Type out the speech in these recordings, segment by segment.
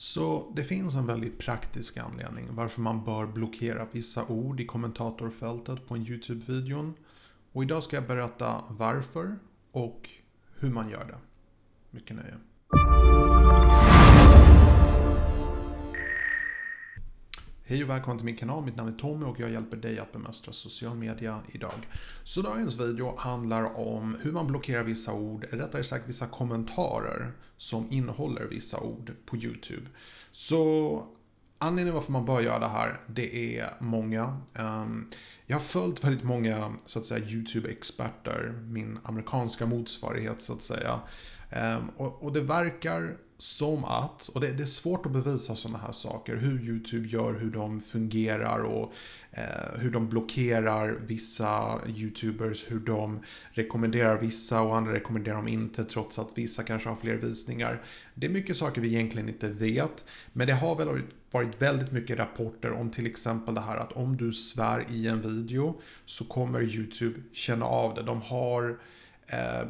Så det finns en väldigt praktisk anledning varför man bör blockera vissa ord i kommentatorfältet på en YouTube-videon. Och idag ska jag berätta varför och hur man gör det. Mycket nöje. Hej och välkommen till min kanal. Mitt namn är Tommy och jag hjälper dig att bemästra social media idag. Så dagens video handlar om hur man blockerar vissa ord, rättare sagt vissa kommentarer som innehåller vissa ord på YouTube. Så Anledningen varför man bör göra det här, det är många. Ehm, jag har följt väldigt många så att säga YouTube-experter, min amerikanska motsvarighet så att säga. Ehm, och det verkar som att, och det, det, är svårt att bevisa sådana här saker, hur YouTube gör, hur de fungerar och eh, hur de blockerar vissa YouTubers, hur de rekommenderar vissa och andra rekommenderar dem inte trots att vissa kanske har fler visningar. Det är mycket saker vi egentligen inte vet, men det har väl varit väldigt mycket rapporter om till exempel det här att om du svär i en video så kommer YouTube känna av det. De har eh,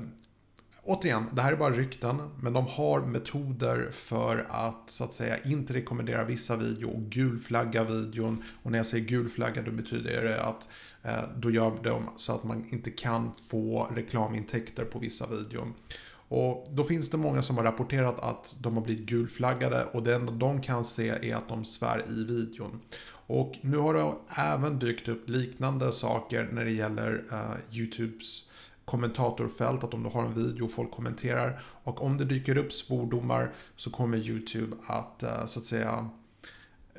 återigen, det här är bara rykten, men de har metoder för att så att säga inte rekommendera vissa videor och gulflagga videon. Och när jag säger gulflagga då betyder det att eh, då gör de så att man inte kan få reklamintäkter på vissa videon. Och då finns det många som har rapporterat att de har blivit gulflaggade och det enda de kan se är att de svär i videon. Och nu har det även dykt upp liknande saker när det gäller eh, YouTubes kommentatorfält, att om du har en video och folk kommenterar och om det dyker upp svordomar så kommer YouTube att eh, så att säga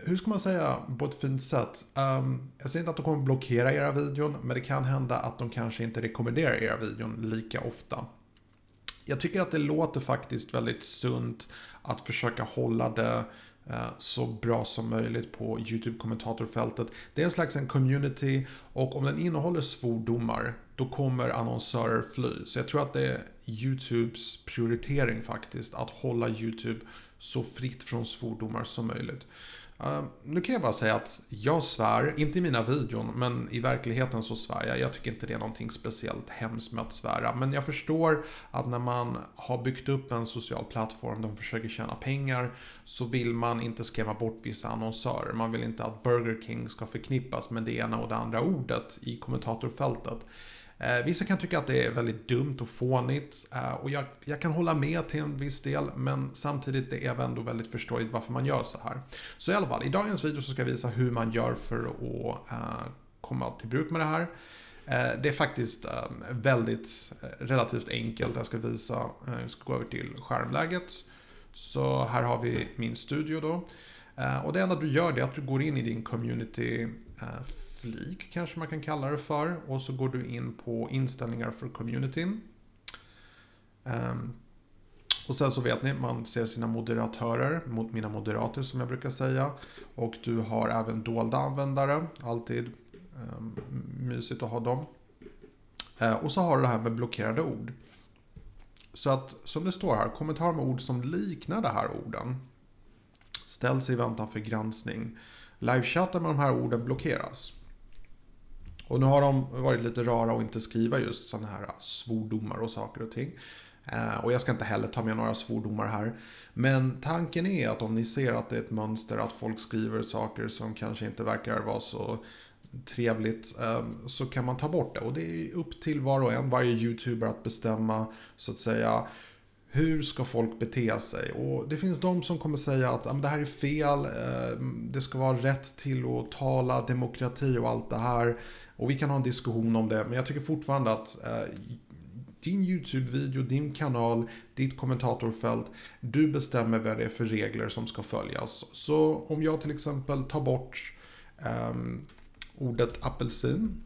hur ska man säga på ett fint sätt? Um, jag säger inte att de kommer blockera era videon, men det kan hända att de kanske inte rekommenderar era videon lika ofta. Jag tycker att det låter faktiskt väldigt sunt att försöka hålla det Eh, så bra som möjligt på YouTube-kommentatorfältet. Det är en slags en community och om den innehåller svordomar då kommer annonsörer fly. Så jag tror att det är YouTubes prioritering faktiskt att hålla YouTube så fritt från svordomar som möjligt. Uh, nu kan jag bara säga att jag svär, inte i mina videon, men i verkligheten så svär jag. Jag tycker inte det är någonting speciellt hemskt med att svära. Men jag förstår att när man har byggt upp en social plattform där man försöker tjäna pengar så vill man inte skrämma bort vissa annonsörer. Man vill inte att Burger King ska förknippas med det ena och det andra ordet i kommentatorfältet. Eh, vissa kan tycka att det är väldigt dumt och fånigt eh, och jag, jag, kan hålla med till en viss del men samtidigt är det ändå väldigt förståeligt varför man gör så här. Så i alla fall, i dagens video så ska jag visa hur man gör för att eh, komma till bruk med det här. Det är faktiskt väldigt relativt enkelt. Jag ska visa, jag ska gå över till skärmläget. Så här har vi min studio då. Och det enda du gör är att du går in i din community flik kanske man kan kalla det för. Och så går du in på inställningar för communityn. Um, och sen så vet ni, man ser sina moderatörer, mot mina moderater som jag brukar säga. Och du har även dolda användare, alltid um, mysigt att ha dem. Uh, och så har du det här med blockerade ord. Så att som det står här, kommentarer med ord som liknar de här orden ställs i väntan för granskning. Livechatten med de här orden blockeras. Och nu har de varit lite rara och inte skriva just sådana här svordomar och saker och ting. Eh, och jag ska inte heller ta med några svordomar här. Men tanken är att om ni ser att det är ett mönster att folk skriver saker som kanske inte verkar vara så trevligt eh, så kan man ta bort det. Och det är upp till var och en, varje YouTuber att bestämma så att säga hur ska folk bete sig? Och det finns de som kommer säga att det här är fel, eh, det ska vara rätt till att tala, demokrati och allt det här. Och vi kan ha en diskussion om det, men jag tycker fortfarande att eh, din YouTube-video, din kanal, ditt kommentatorfält, du bestämmer vad det är för regler som ska följas. Så om jag till exempel tar bort eh, ordet apelsin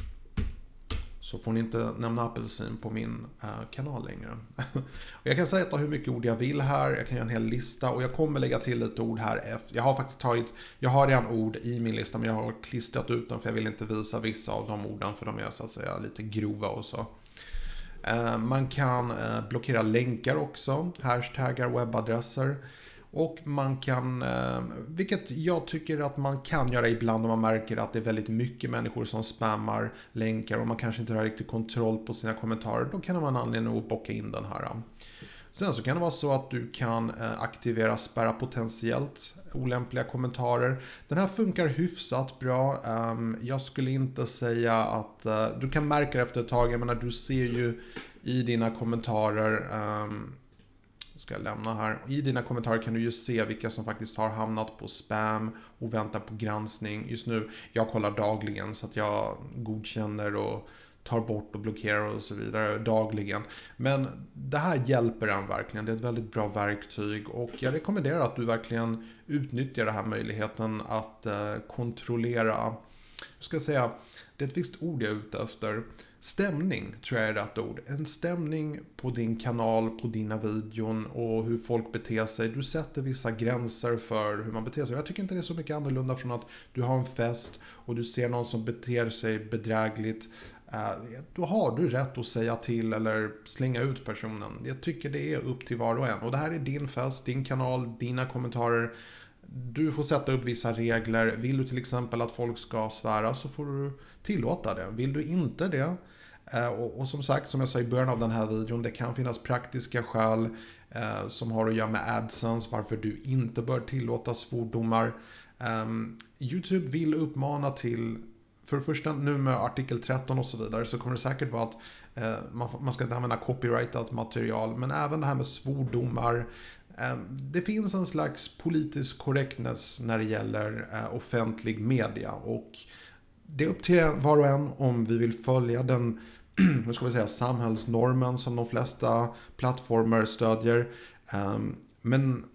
så får ni inte nämna apelsin på min eh, kanal längre. jag kan säga hur mycket ord jag vill här, jag kan göra en hel lista och jag kommer lägga till lite ord här. Jag har faktiskt tagit, jag har redan ord i min lista men jag har klistrat ut dem för jag vill inte visa vissa av de orden för de är så att säga lite grova och så. Eh, man kan eh, blockera länkar också, hashtaggar, webbadresser. Och man kan, eh, vilket jag tycker att man kan göra ibland om man märker att det är väldigt mycket människor som spammar länkar och man kanske inte har riktigt kontroll på sina kommentarer. Då kan man anledning att bocka in den här. Sen så kan det vara så att du kan eh, aktivera spärra potentiellt olämpliga kommentarer. Den här funkar hyfsat bra. Ehm, jag skulle inte säga att eh, du kan märka det efter ett tag. Jag menar, du ser ju i dina kommentarer ehm, ska jag lämna här. I dina kommentarer kan du ju se vilka som faktiskt har hamnat på spam och väntar på granskning. Just nu, jag kollar dagligen så att jag godkänner och tar bort och blockerar och så vidare dagligen. Men det här hjälper en verkligen. Det är ett väldigt bra verktyg och jag rekommenderar att du verkligen utnyttjar den här möjligheten att eh, kontrollera, hur ska jag säga, det är ett visst ord jag är ute efter. Stämning tror jag är rätt ord. En stämning på din kanal, på dina videon och hur folk beter sig. Du sätter vissa gränser för hur man beter sig. Jag tycker inte det är så mycket annorlunda från att du har en fest och du ser någon som beter sig bedrägligt. Eh, då har du rätt att säga till eller slänga ut personen. Jag tycker det är upp till var och en. Och det här är din fest, din kanal, dina kommentarer. Du får sätta upp vissa regler. Vill du till exempel att folk ska svära så får du tillåta det. Vill du inte det eh, och, och, som sagt, som jag sa i början av den här videon, det kan finnas praktiska skäl eh, som har att göra med AdSense, varför du inte bör tillåta svordomar. Ehm, YouTube vill uppmana till för det första nu med artikel 13 och så vidare så kommer det säkert vara att eh, man, man, ska inte använda copyrightat material men även det här med svordomar. Ehm, det finns en slags politisk korrektness när det gäller eh, offentlig media och det är upp till var och en om vi vill följa den hur ska vi säga, samhällsnormen som de flesta plattformar stödjer. Ehm, men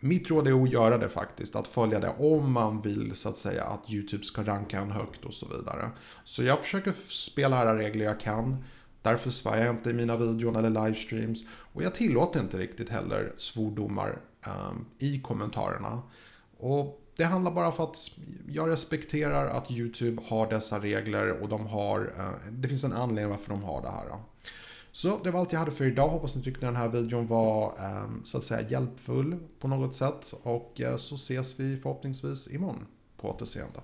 mitt råd är att göra det faktiskt, att följa det om man vill så att säga att YouTube ska ranka en högt och så vidare. Så jag försöker spela alla regler jag kan. Därför svär jag inte i mina videor eller livestreams. Och jag tillåter inte riktigt heller svordomar um, i kommentarerna. Och det handlar bara för att jag respekterar att YouTube har dessa regler och de har, uh, det finns en anledning varför de har det här. Så det var allt jag hade för idag. Hoppas ni tyckte den här videon var ehm, så att säga hjälpfull på något sätt. Och eh, så ses vi förhoppningsvis imorgon. På återseende.